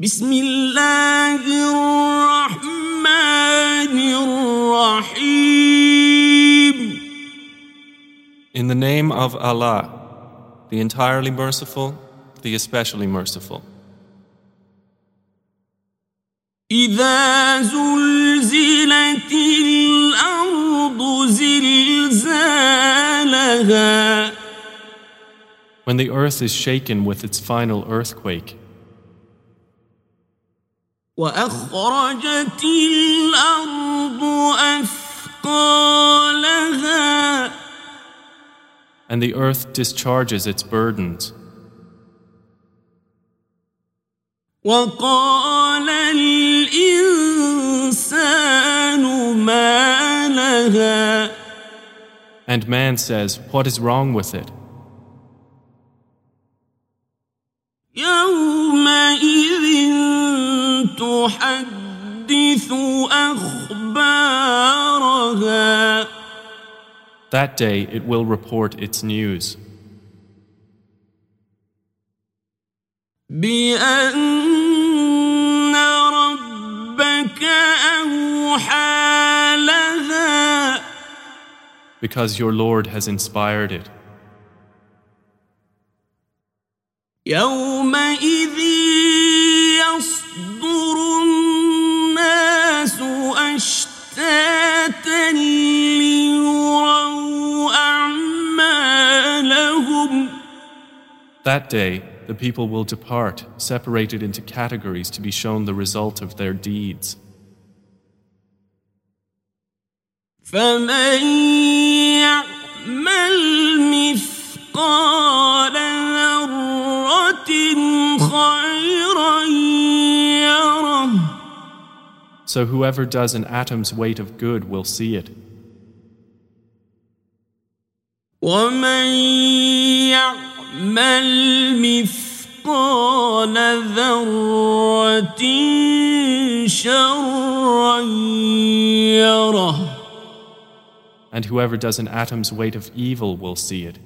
بسم الله الرحمن الرحيم In the name of Allah, the entirely merciful, the especially merciful. إذا زلزلت الأرض زلزالها When the earth is shaken with its final earthquake, وأخرجت الأرض أثقالها and the earth discharges its burdens, وقال الإنسان ما لها and man says, What is wrong with it? That day it will report its news. بأن ربك أوحى لها Because your Lord has inspired it. يومئذ That day the people will depart, separated into categories to be shown the result of their deeds. فمن يعمل مثقال ذرة خيرا يره So whoever does an atom's weight of good will see it. ومن يعمل مثقال ذرة شرا يره And whoever does an atom's weight of evil will see it.